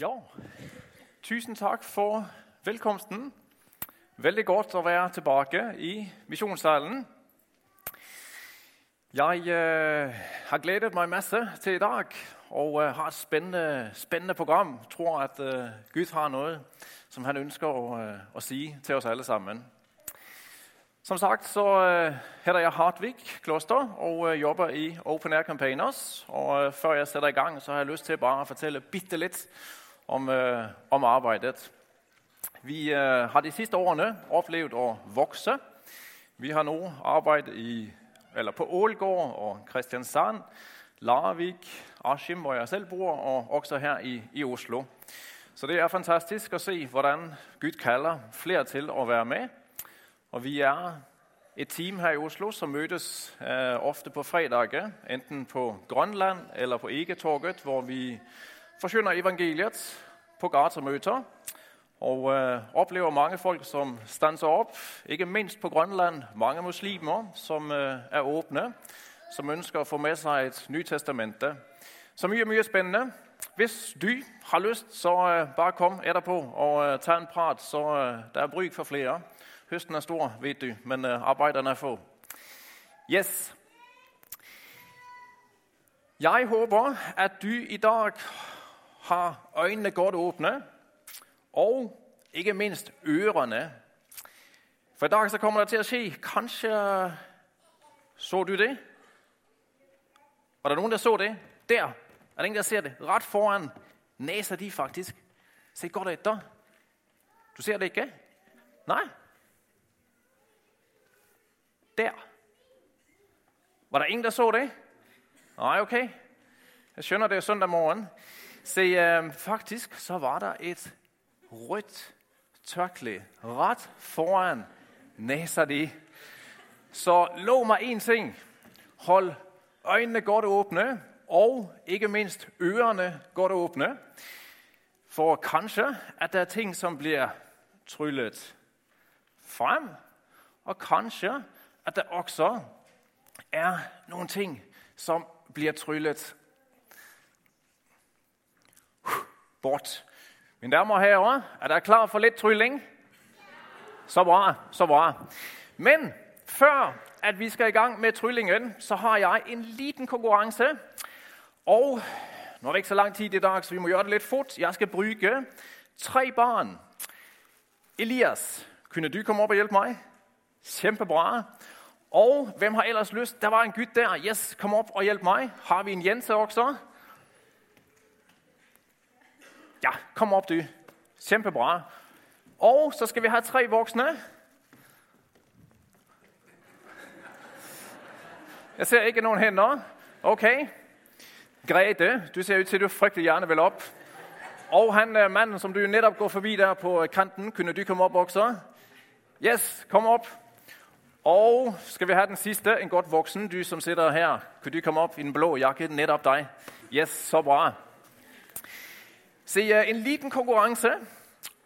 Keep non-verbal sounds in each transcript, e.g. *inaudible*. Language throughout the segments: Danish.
Ja, tusind tak for velkomsten. Veldig godt at være tilbage i missionssalen. Jeg øh, har glædet mig masse til i dag, og øh, har et spændende, spændende program. Jeg tror, at øh, Gud har noget, som han ønsker at, øh, at sige til os alle sammen. Som sagt, så øh, hedder jeg Hartvig Kloster og øh, jobber i Open Air Campaigners. Og øh, før jeg sætter i gang, så har jeg lyst til bare at fortælle bitte lidt om, øh, om arbejdet. Vi øh, har de sidste årene oplevet at vokse. Vi har nu arbejdet i, eller på Ålgård og Kristiansand, Larvik, Askim, hvor jeg selv bor, og også her i, i Oslo. Så det er fantastisk at se, hvordan Gud kalder flere til at være med. Og vi er et team her i Oslo, som mødes øh, ofte på fredage, enten på Grønland eller på Egetorget, hvor vi forsyner evangeliet på gatemøter, og øh, oplever mange folk, som standser op, ikke mindst på Grønland, mange muslimer, som øh, er åbne, som ønsker at få med sig et nyt testamente. Så mye, mye spændende. Hvis du har lyst, så øh, bare kom etterpå og øh, tag en prat, så øh, der er brug for flere. Høsten er stor, ved du, men øh, arbejderne er få. Yes. Jeg håber, at du i dag har øjnene godt åbne, og ikke mindst ørerne. For i dag så kommer der til at ske, kanskje så du det? Var der nogen, der så det? Der. Er der ingen, der ser det? Ret foran næser de faktisk. Se godt efter. Du ser det ikke? Nej. Der. Var der ingen, der så det? Nej, okay. Jeg skønner, det er søndag morgen. Se, øh, faktisk så var der et rødt tørklæde ret foran næser. Så lov mig en ting. Hold øjnene godt åbne, og ikke mindst ørerne godt åbne. For kanskje at der er ting, som bliver tryllet frem, og kanskje at der også er nogle ting, som bliver tryllet bort. Mine damer og herrer, er der klar for lidt trylling? Så bra, så bra. Men før at vi skal i gang med tryllingen, så har jeg en liten konkurrence. Og nu er det ikke så lang tid i dag, så vi må gøre det lidt fort. Jeg skal bruge tre barn. Elias, kunne du komme op og hjælpe mig? Kæmpebra. Og hvem har ellers lyst? Der var en gut der. Yes, kom op og hjælp mig. Har vi en Jens også? Ja, kom op du. Kæmpebra. Og så skal vi have tre voksne. Jeg ser ikke nogen hænder. Okay. Grete, du ser ud til, at du frygtelig gerne vil op. Og han er manden, som du netop går forbi der på øh, kanten, kunne du komme op også? Yes, kom op. Og skal vi have den sidste, en godt voksen, du som sidder her. Kunne du komme op i den blå jakke, netop dig? Yes, så bra. Se, en liten konkurrence,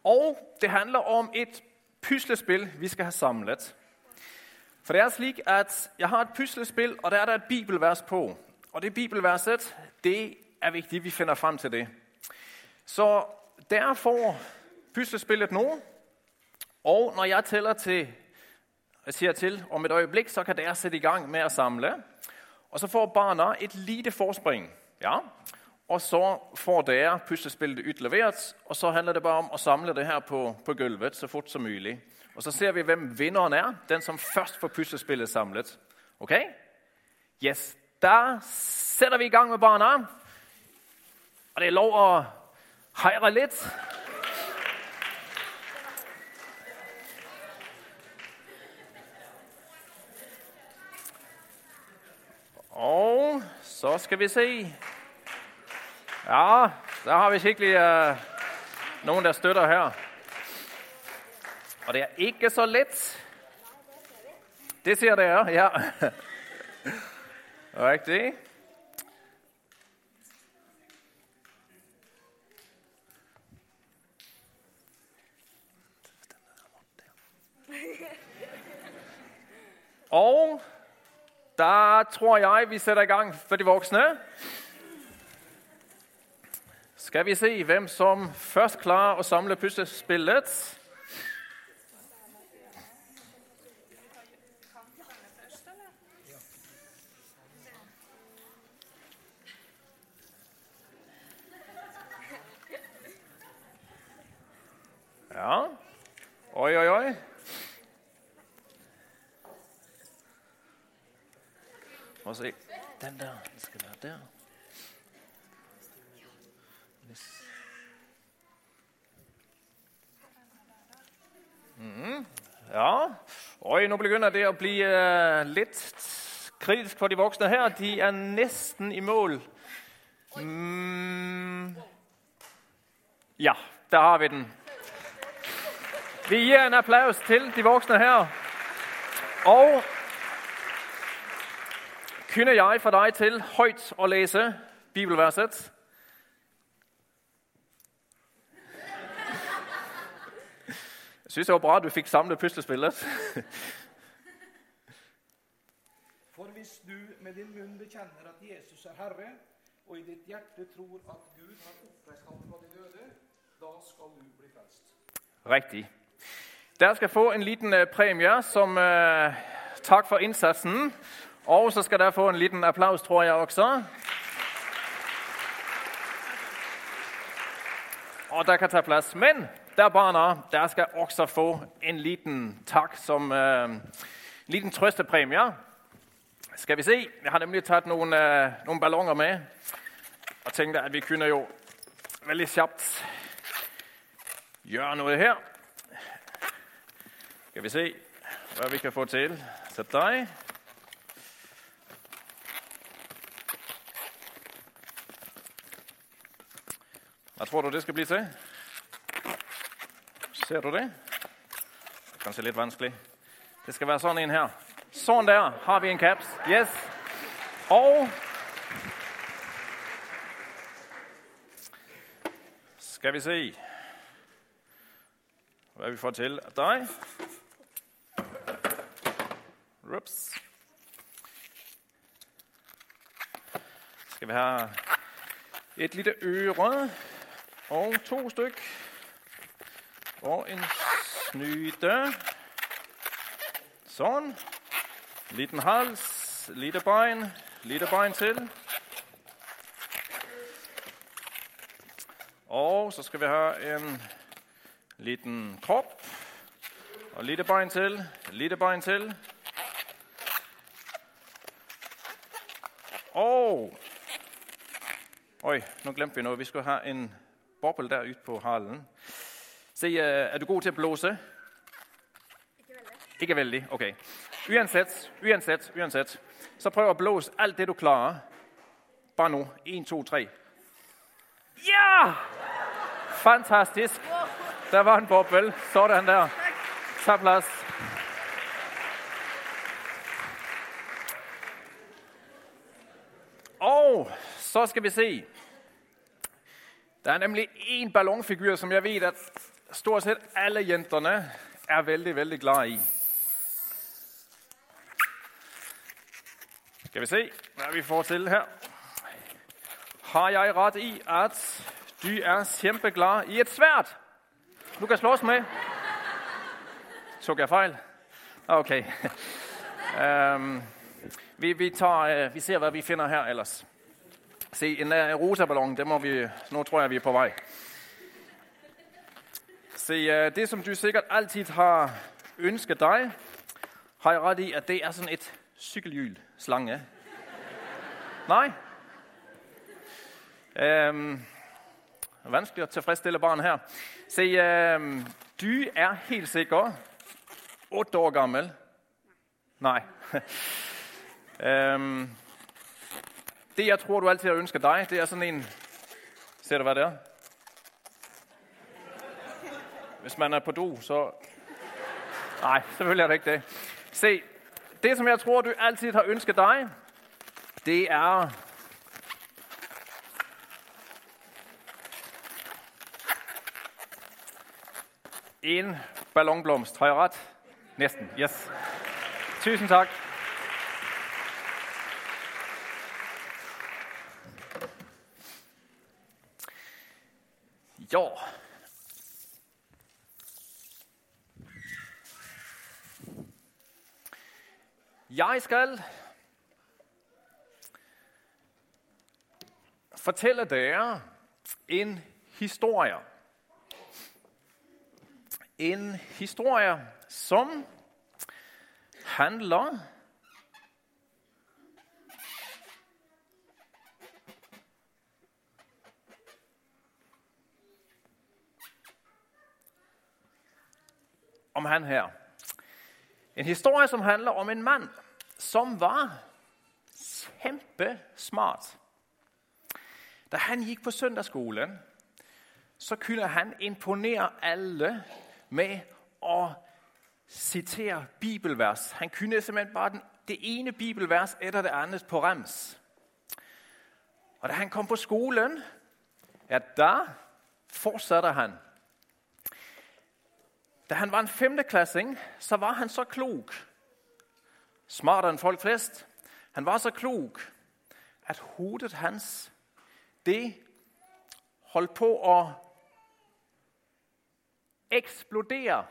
og det handler om et puslespil, vi skal have samlet. For det er slik, at jeg har et puslespil, og der er der et bibelvers på. Og det bibelverset, det er vigtigt, vi finder frem til det. Så derfor puslespillet nu, og når jeg tæller til, jeg siger til om et øjeblik, så kan der sætte i gang med at samle. Og så får barna et lille forspring. Ja, og så får dere puslespillet utleveret, og så handler det bare om at samle det her på, på gulvet så fort som muligt. Og så ser vi, hvem vinderen er, den som først får puslespillet samlet. Okay? Yes, der sætter vi i gang med barna. Og det er lov at hejre lidt. Og så skal vi se. Ja, der har vi skikkelig uh, øh, nogen, der støtter her. Og det er ikke så let. Det ser det er, ja. *laughs* Rigtigt. Og der tror jeg, vi sætter i gang for de voksne. Skal vi se, hvem som først klarer at samle puslespillet? Ja. Oj, oj, oj. Må se. Den der, den skal være der. Mm, ja. Okay, nu begynder det at blive uh, lidt kritisk for de voksne her. De er næsten i mål. Mm, ja, der har vi den. Vi giver en applaus til de voksne her. Og kunne jeg for dig til højt at læse bibelverset? Synes, det var bra, du fik samlet puslespillet. For hvis du med din munn bekjenner at Jesus er Herre, og i ditt hjerte tror at Gud har oppreist ham fra de døde, da skal du bli frelst. Rigtigt. Der skal få en liten uh, præmie som uh, tak for indsatsen. Og så skal der få en liten applaus, tror jeg også. Og der kan tage plads. Men der barna, der skal også få en liten tak som øh, en liten trøstepræmie. Skal vi se, jeg har nemlig taget nogle, øh, nogle ballonger med. Og tænkte, at vi kunne jo veldig sjapt gøre noget her. Skal vi se, hvad vi kan få til. Sæt dig. Hvad tror du, det skal blive til? Ser du det? Det er kanskje lidt vanskeligt. Det skal være sådan en her. Sådan der har vi en caps. Yes. Og skal vi se, hvad vi får til af dig. Ups. Skal vi have et lille øre og to styk og en snyde. Sådan. Liten hals, lille bein, lille bein til. Og så skal vi have en liten krop og lille bein til, lille bein til. Og, Oj, nu glemte vi noget. Vi skal have en boble der ud på halen. Se, øh, er du god til at blåse? Ikke veldig. Ikke vældig, okay. Uansett, uansett, uansett. Så prøv at blåse alt det, du klarer. Bare nu. 1, 2, 3. Ja! Fantastisk. Der var en boble. Sådan der. Tag plads. Og så skal vi se. Der er nemlig en ballonfigur, som jeg ved, at stort set alle jenterne er vældig, vældig glade i. Skal vi se, hvad vi får til her. Har jeg ret i, at du er kæmpeglad i et svært? Du kan slås med. Tog jeg fejl? Okay. um, vi, vi, tager, uh, vi ser, hvad vi finder her ellers. Se, en øh, uh, rosa ballon, det må vi, nu tror jeg, vi er på vej. Se, det som du sikkert altid har ønsket dig, har jeg ret i, at det er sådan et cykelhjul slange. Nej? Øhm, vanskeligt at tilfredsstille barn her. Se, øhm, du er helt sikker 8 år gammel. Nej. *laughs* øhm, det, jeg tror, du altid har ønsket dig, det er sådan en... Ser du, hvad det er? Hvis man er på do, så... Nej, selvfølgelig er det ikke det. Se, det, som jeg tror, du altid har ønsket dig, det er... En ballonblomst. Har jeg ret? Næsten, yes. Tusind tak. Ja. Jeg skal fortælle dere en historie. En historie, som handler om han her. En historie, som handler om en mand, som var kæmpe smart. Da han gik på søndagsskolen, så kunne han imponere alle med at citere bibelvers. Han kunne simpelthen bare den, det ene bibelvers efter det andet på rems. Og da han kom på skolen, ja, der fortsatte han. Da han var en femteklassing, så var han så klog, smartere end folk flest. Han var så klog, at hovedet hans, det holdt på at eksplodere.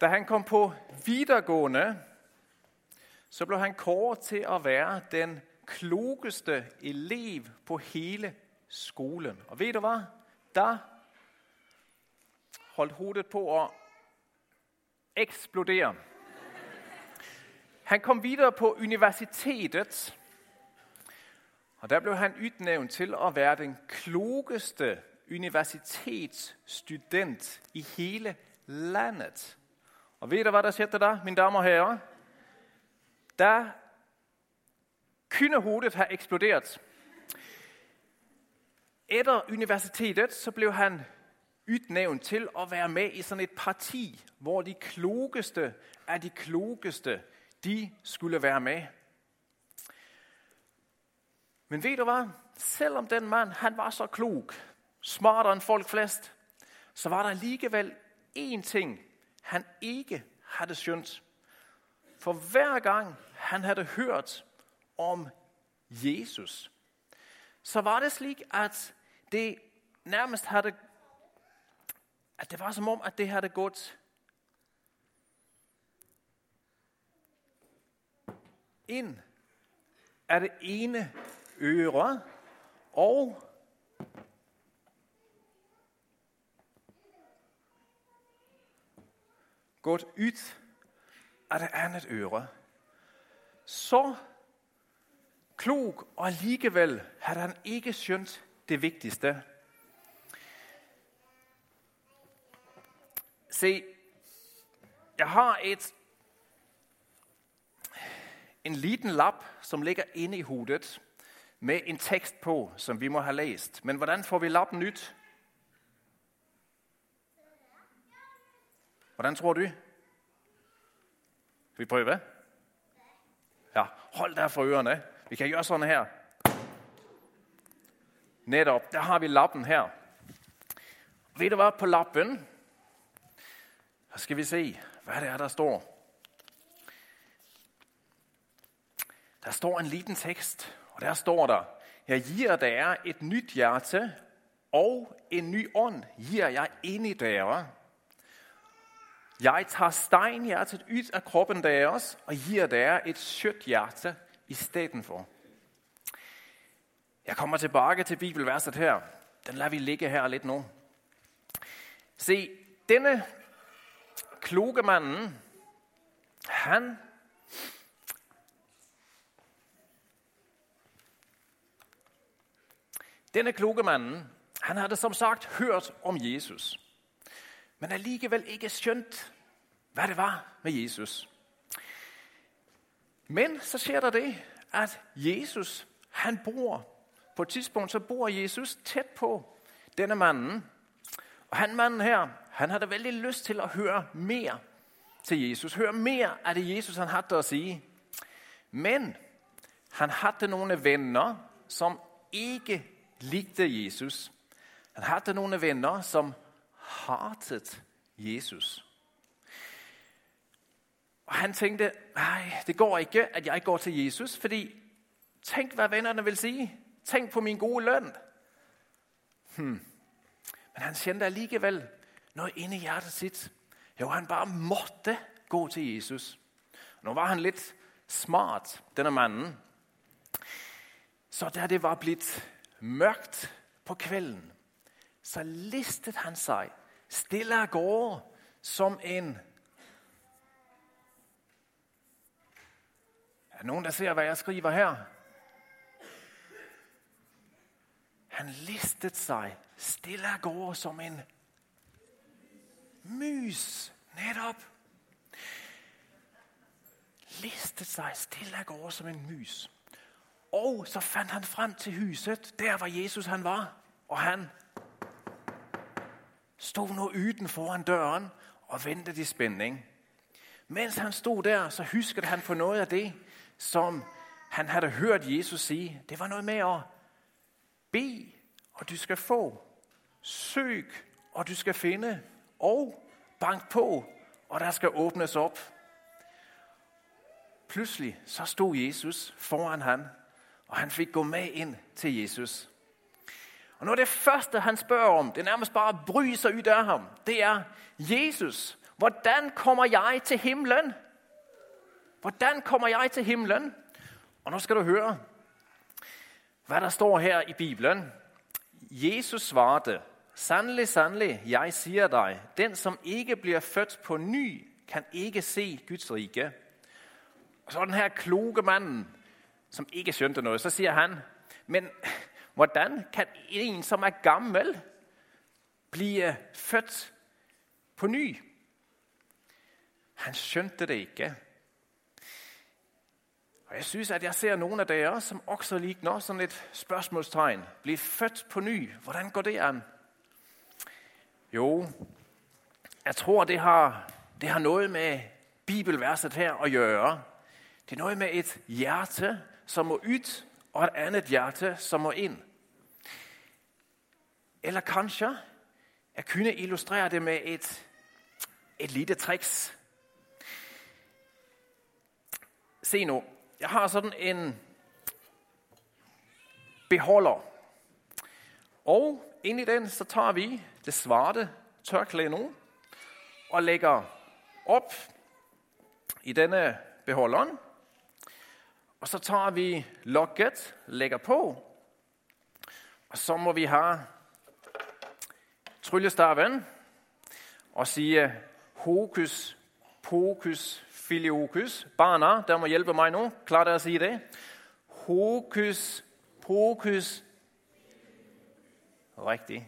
Da han kom på videregående, så blev han kåret til at være den klogeste elev på hele skolen. Og ved du hvad? Der holdt hovedet på at eksplodere. Han kom videre på universitetet, og der blev han udnævnt til at være den klogeste universitetsstudent i hele landet. Og ved du, hvad der skete der, mine damer og herrer? Der kunne hovedet have eksploderet. Efter universitetet, så blev han udnævnt til at være med i sådan et parti, hvor de klogeste af de klogeste, de skulle være med. Men ved du hvad? Selvom den mand, han var så klog, smartere end folk flest, så var der alligevel én ting, han ikke havde skjønt. For hver gang han havde hørt om Jesus, så var det slik, at det nærmest havde at det var som om, at det havde gået ind af det ene øre og gået ud af det andet øre. Så klog og alligevel havde han ikke skønt det vigtigste. Se, jeg har et en liten lap, som ligger inde i hovedet, med en tekst på, som vi må have læst. Men hvordan får vi lappen nyt? Hvordan tror du? Skal vi prøve? Ja, hold der for ørerne. Vi kan gøre sådan her. Netop, der har vi lappen her. Ved du hvad, på lappen, så skal vi se, hvad det er, der står. Der står en liten tekst, og der står der, jeg giver der et nyt hjerte, og en ny ånd giver jeg ind i dere. Jeg tager steinhjertet ud af kroppen deres, og giver der et sødt hjerte i stedet for. Jeg kommer tilbage til bibelverset her. Den lader vi ligge her lidt nu. Se, denne kloge manden, han Denne kloge manden, han havde som sagt hørt om Jesus, men alligevel ikke skønt, hvad det var med Jesus. Men så sker der det, at Jesus, han bor, på et tidspunkt så bor Jesus tæt på denne manden. Og han manden her, han havde vældig lyst til at høre mere til Jesus. Høre mere af det Jesus, han havde at sige. Men han havde nogle venner, som ikke likte Jesus. Han havde nogle venner, som hatet Jesus. Og han tænkte, nej, det går ikke, at jeg går til Jesus, fordi tænk, hvad vennerne vil sige. Tænk på min gode løn. Hmm. Men han kjente alligevel noget inde i hjertet sitt. Jo, han bare måtte gå til Jesus. Nu var han lidt smart, denne manden. Så da det var blitt mørkt på kvelden, så listet han sig stille af gårde som en... Er der nogen, der ser, hvad jeg skriver her? Han listet sig stille af gårde som en mus, netop. Listet sig stille af gårde som en mus. Og så fandt han frem til huset, der var Jesus han var. Og han stod nu yden foran døren og ventede i spænding. Mens han stod der, så huskede han på noget af det, som han havde hørt Jesus sige. Det var noget med at bede, og du skal få. Søg, og du skal finde. Og bank på, og der skal åbnes op. Pludselig så stod Jesus foran han, og han fik gå med ind til Jesus. Og noget af det første, han spørger om, det er nærmest bare at bryde sig ud af ham, det er, Jesus, hvordan kommer jeg til himlen? Hvordan kommer jeg til himlen? Og nu skal du høre, hvad der står her i Bibelen. Jesus svarede, Sandelig, sandelig, jeg siger dig, den som ikke bliver født på ny, kan ikke se Guds rige. Og så den her kloge manden, som ikke skjønte noget, så siger han, men hvordan kan en, som er gammel, blive født på ny? Han skjønte det ikke. Og jeg synes, at jeg ser nogle af dere, som også ligner sådan et spørgsmålstegn. Blive født på ny. Hvordan går det an? Jo, jeg tror, det har, det har noget med bibelverset her at gøre. Det er noget med et hjerte, som må ud, og et andet hjerte, som må ind. Eller kanskje jeg kunne illustrere det med et, et lille tricks. Se nu, jeg har sådan en beholder. Og ind i den, så tager vi det svarte tørklæde nu, og lægger op i denne beholderen. Og så tager vi lokket, lægger på, og så må vi have tryllestaven og sige hokus pokus filiokus. Barna, der må hjælpe mig nu. Klar at sige det? Hokus pokus. Rigtigt.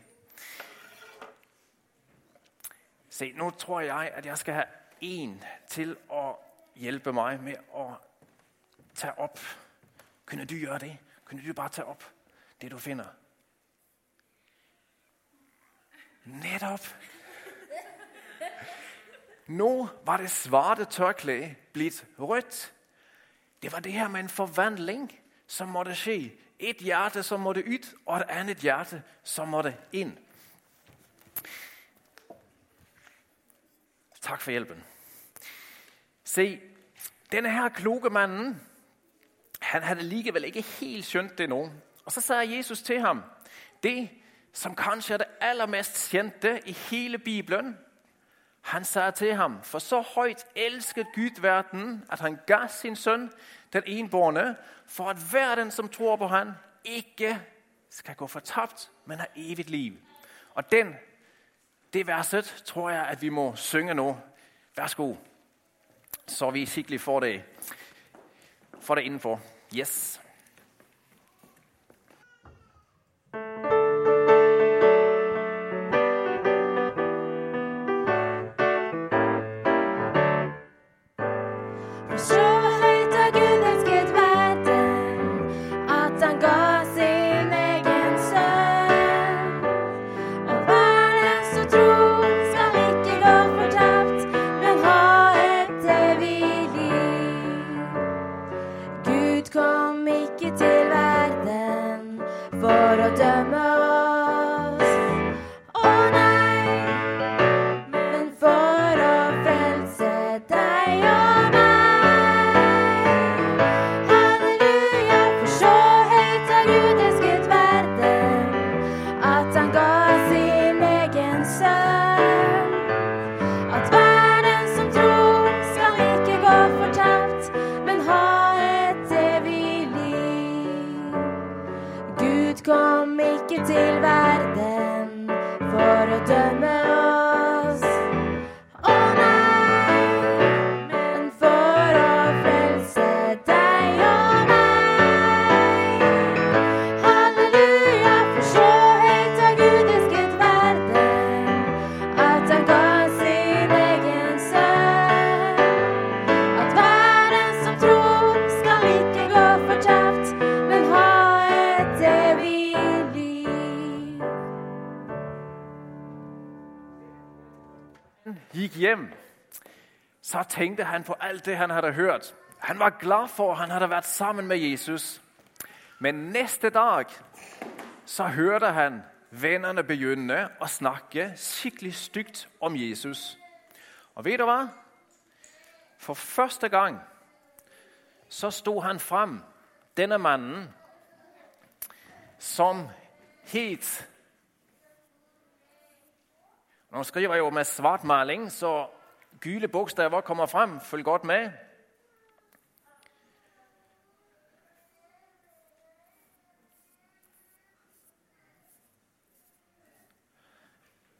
Se, nu tror jeg, at jeg skal have en til at hjælpe mig med at tage op. Kunne du gøre det? Kunne du bare tage op det, du finder? Netop. Nu var det svarte tørklæde blevet rødt. Det var det her med en forvandling, som måtte ske. Et hjerte, som måtte ud, og et andet hjerte, som måtte ind. Tak for hjælpen. Se, denne her kloge manden, han havde alligevel ikke helt skønt det nu. Og så sagde Jesus til ham, det som kanskje er det allermest kjente i hele Bibelen, han sagde til ham, for så højt elsket Gud verden, at han gav sin søn, den enborne, for at verden, som tror på han, ikke skal gå fortabt, men har evigt liv. Og den, det verset, tror jeg, at vi må synge nu. Værsgo. Så vi sikkert får det, får det indenfor. Yes. Gik hjem, så tænkte han på alt det, han havde hørt. Han var glad for, at han havde været sammen med Jesus. Men næste dag, så hørte han vennerne begynde at snakke skikkelig stygt om Jesus. Og ved du hvad? For første gang, så stod han frem, denne manden, som helt nu skriver jeg jo med svart maling, så gyle bogstaver kommer frem. Følg godt med.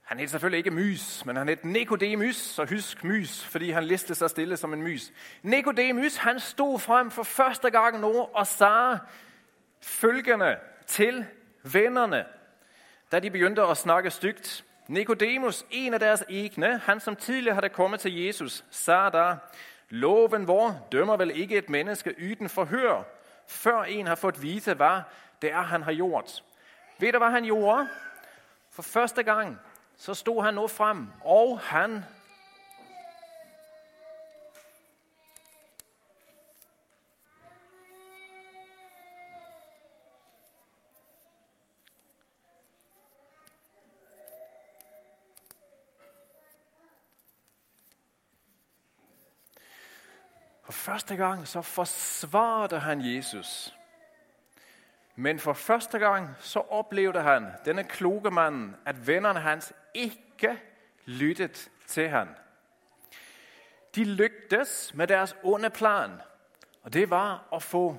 Han hed selvfølgelig ikke Mys, men han hed Nikodemus, så husk Mys, fordi han listede sig stille som en mys. Nikodemus, han stod frem for første gang nu og sagde følgende til vennerne, da de begyndte at snakke stygt. Nikodemus, en af deres egne, han som tidligere havde kommet til Jesus, sagde der, Loven vor dømmer vel ikke et menneske uden forhør, før en har fået vite, hvad det er, han har gjort. Ved du, hvad han gjorde? For første gang, så stod han nu frem, og han For første gang så forsvarede han Jesus. Men for første gang så oplevede han, denne kloge mand, at vennerne hans ikke lyttede til han. De lyktes med deres onde plan, og det var at få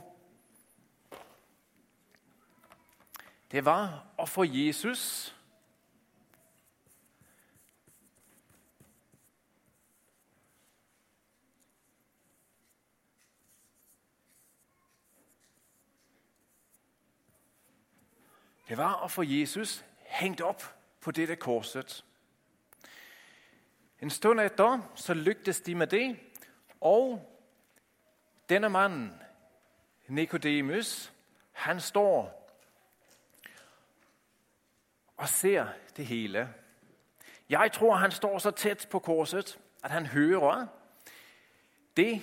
det var at få Jesus Det var at få Jesus hængt op på dette korset. En stund efter, så lyktes de med det, og denne mand, Nikodemus, han står og ser det hele. Jeg tror, han står så tæt på korset, at han hører det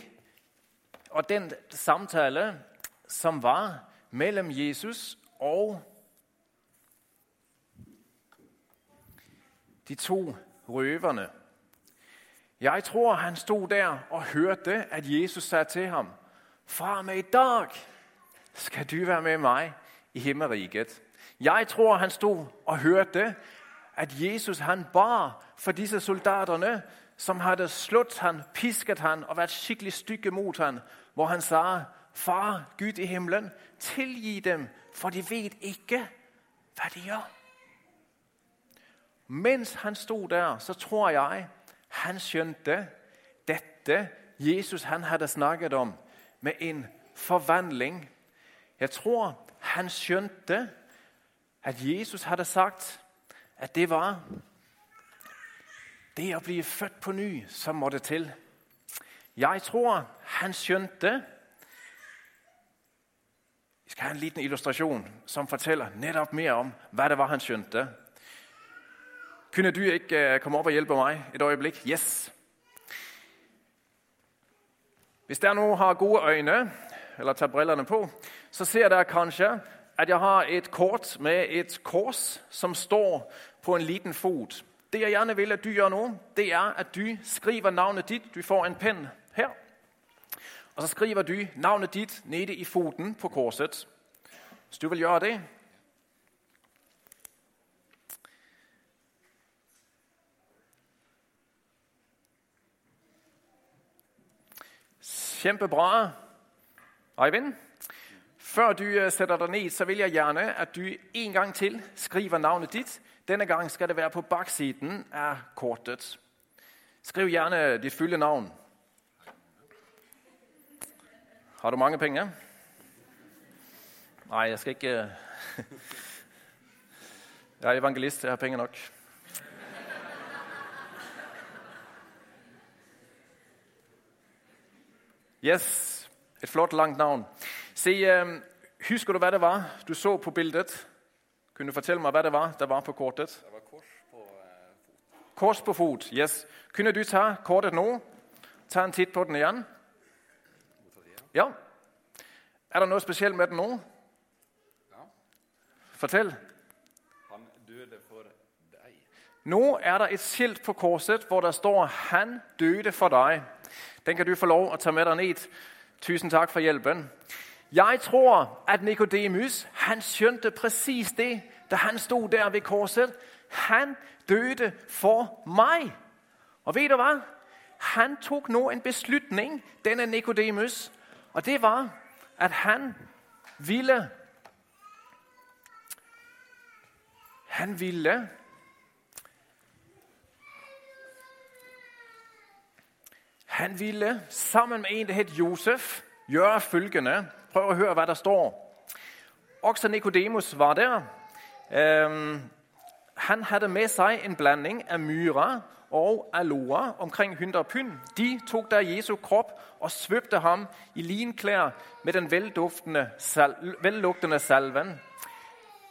og den samtale, som var mellem Jesus og de to røverne. Jeg tror, han stod der og hørte, at Jesus sagde til ham, Fra med i dag skal du være med mig i himmeriget. Jeg tror, han stod og hørte, at Jesus han bar for disse soldaterne, som havde slået han, pisket han og været skikkelig stykke mod han, hvor han sagde, Far, Gud i himlen, tilgiv dem, for de ved ikke, hvad de gør. Mens han stod der, så tror jeg, han skjønte dette Jesus han havde snakket om med en forvandling. Jeg tror, han skjønte, at Jesus havde sagt, at det var det at blive født på ny, som måtte til. Jeg tror, han skjønte, vi skal have en liten illustration, som fortæller netop mere om, hvad det var, han skjønte. Kunne du ikke øh, komme op og hjælpe mig et øjeblik? Yes. Hvis der nu har gode øjne, eller tager brillerne på, så ser der kanskje, at jeg har et kort med et kors, som står på en liten fod. Det jeg gerne vil, at du gør nu, det er, at du skriver navnet dit. Du får en pen her. Og så skriver du navnet dit nede i foden på korset. Hvis du vil gøre det, Kjempebra. Eivind, Før du øh, sætter dig ned, så vil jeg gerne, at du en gang til skriver navnet dit. Denne gang skal det være på baksiden af kortet. Skriv gerne dit fulde navn. Har du mange penge? Nej, jeg skal ikke... Øh, *laughs* jeg er evangelist, jeg har penge nok. Yes, et flot langt navn. Se, øh, husker du, hvad det var, du så på billedet? Kunne du fortælle mig, hvad det var, der var på kortet? Det var kors på eh, fot. Kors på fod, yes. Kunne du tage kortet nu? Tag en tit på den igen. Ja. Er der noget specielt med den nu? Ja. Fortæl. Han døde for dig. Nu er der et skilt på korset, hvor der står, han døde for dig. Den kan du få lov at tage med dig ned. Tusind tak for hjælpen. Jeg tror, at Nikodemus, han skønte præcis det, da han stod der ved korset. Han døde for mig. Og ved du hvad? Han tog nu en beslutning, denne Nikodemus, og det var, at han ville, han ville Han ville sammen med en, der hed Josef, gøre følgende. Prøv at høre, hvad der står. Også Nikodemus var der. Øhm, han havde med sig en blanding af myra og aloe omkring hynder og pyn. De tog der Jesu krop og svøbte ham i linklær med den velduftende sal- vellugtende salven.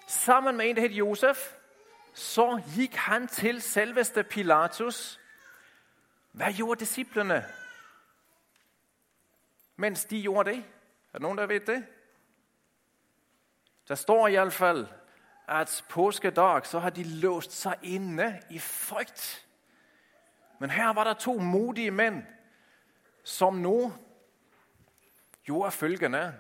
Sammen med en, der hed Josef, så gik han til selveste Pilatus. Hvad gjorde disciplene, mens de gjorde det? Er der nogen, der ved det? Der står i hvert fald, at påskedag, så har de låst sig inde i frygt. Men her var der to modige mænd, som nu gjorde følgende.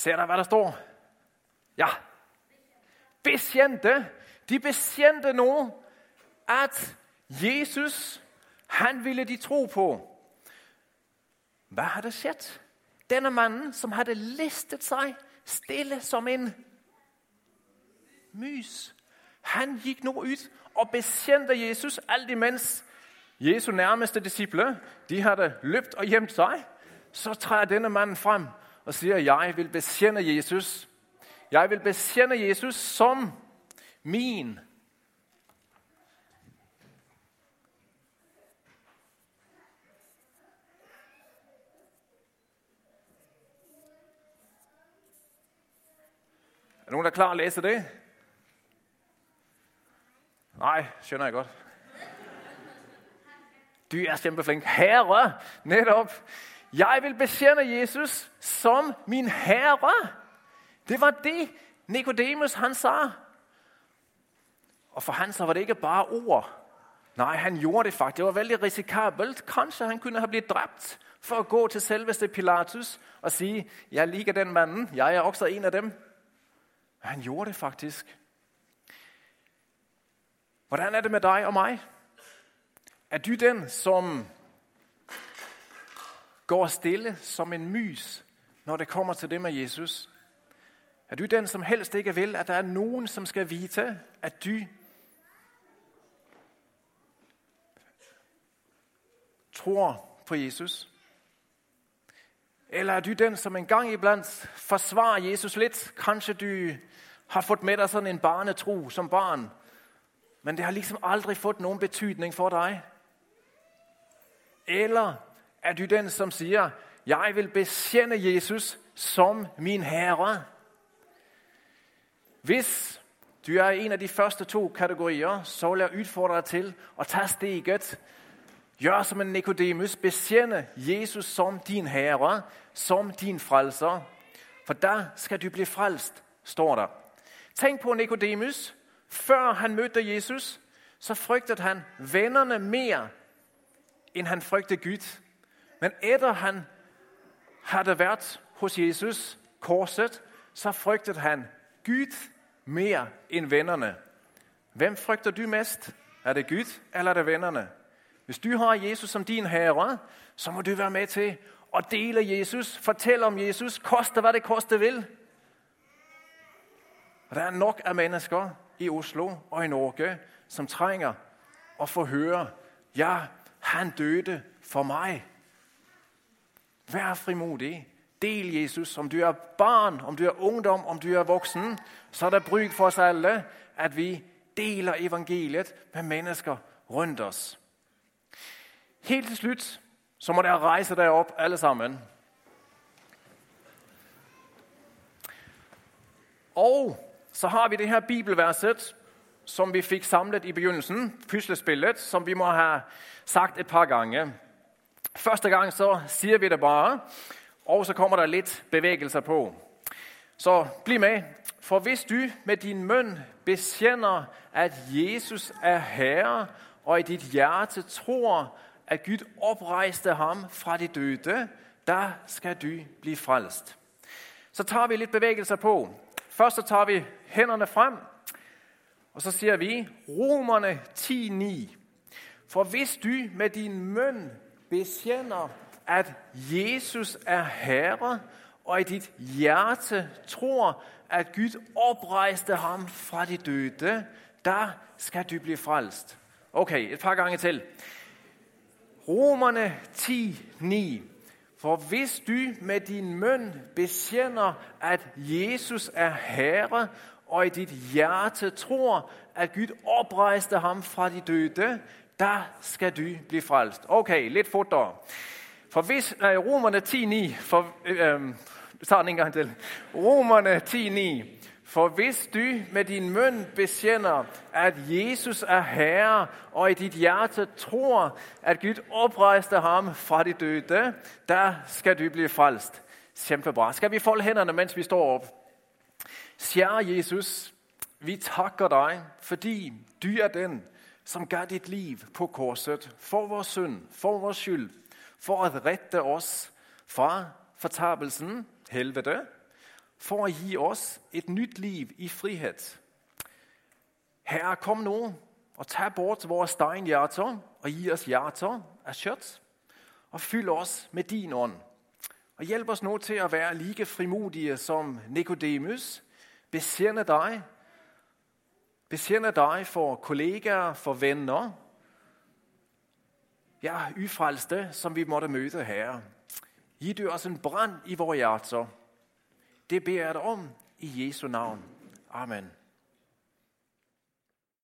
Ser der, hvad der står? Ja. Bekendte. De bekendte nu, at Jesus, han ville de tro på. Hvad har der sket? Denne manden, som havde listet sig stille som en mus. Han gik nu ud og bekendte Jesus, alt imens Jesu nærmeste disciple, de havde løbt og gjemt sig. Så træder denne mand frem og siger, jeg vil bekende Jesus. Jeg vil bekende Jesus som min Er nogen, der er klar at læse det? Nej, skønner jeg godt. Du er kæmpeflink. Herre, netop. Jeg vil betjene Jesus som min herre. Det var det, Nikodemus han sagde. Og for han så var det ikke bare ord. Nej, han gjorde det faktisk. Det var vældig risikabelt. Kanskje han kunne have blivet dræbt for at gå til selveste Pilatus og sige, jeg liker den manden, jeg er også en af dem. Men han gjorde det faktisk. Hvordan er det med dig og mig? Er du den, som går stille som en mys, når det kommer til det med Jesus? Er du den, som helst ikke vil, at der er nogen, som skal vite, at du tror på Jesus? Eller er du den, som en gang iblandt forsvarer Jesus lidt? Kanskje du har fået med dig sådan en barnetro som barn, men det har ligesom aldrig fået nogen betydning for dig? Eller er du den, som siger, jeg vil bekende Jesus som min herre? Hvis du er en af de første to kategorier, så vil jeg udfordre dig til at tage steget. Gør som en Nikodemus, bekende Jesus som din herre, som din frelser. For der skal du blive frelst, står der. Tænk på Nikodemus. Før han mødte Jesus, så frygtede han vennerne mere, end han frygtede Gud. Men efter han havde været hos Jesus, korset, så frygtede han Gud mere end vennerne. Hvem frygter du mest? Er det Gud, eller er det vennerne? Hvis du har Jesus som din herre, så må du være med til at dele Jesus, fortælle om Jesus, koste hvad det koste vil. Og der er nok af mennesker i Oslo og i Norge, som trænger at få høre, ja, han døde for mig. Vær frimodig. Del Jesus. Om du er barn, om du er ungdom, om du er voksen, så er der brug for os alle, at vi deler evangeliet med mennesker rundt os. Helt til slut, så må der rejse derop alle sammen. Og så har vi det her bibelverset, som vi fik samlet i begyndelsen, puslespillet, som vi må have sagt et par gange. Første gang så siger vi det bare, og så kommer der lidt bevægelser på. Så bliv med, for hvis du med din møn bekender, at Jesus er Herre, og i dit hjerte tror, at Gud oprejste ham fra de døde, der skal du blive frelst. Så tager vi lidt bevægelser på. Først så tager vi hænderne frem, og så siger vi Romerne 10.9. For hvis du med din møn bekender, at Jesus er Herre, og i dit hjerte tror, at Gud oprejste ham fra de døde, der skal du blive frelst. Okay, et par gange til. Romerne 10.9. For hvis du med din møn bekender, at Jesus er Herre, og i dit hjerte tror, at Gud oprejste ham fra de døde, der skal du blive frelst. Okay, lidt fortere. For hvis, nej, Romerne 10.9, for, øh, øh, tager den en gang til. Romerne 10.9. For hvis du med din mund bekender, at Jesus er Herre, og i dit hjerte tror, at Gud oprejste ham fra de døde, der skal du blive frelst. Kæmpebra. Skal vi folde hænderne, mens vi står op? Kære Jesus, vi takker dig, fordi du er den, som gav dit liv på korset for vores synd, for vores skyld, for at rette os fra fortabelsen, helvede, for at give os et nyt liv i frihed. Herre, kom nu og tag bort vores steinhjerter og giv os hjerter af kjøtt, og fyld os med din ånd. Og hjælp os nu til at være lige frimodige som Nikodemus, besende dig, besende dig for kollegaer, for venner, ja, yfrelste, som vi måtte møde her. Giv du os en brand i vores hjerter. Det beder jeg dig om i Jesu navn. Amen.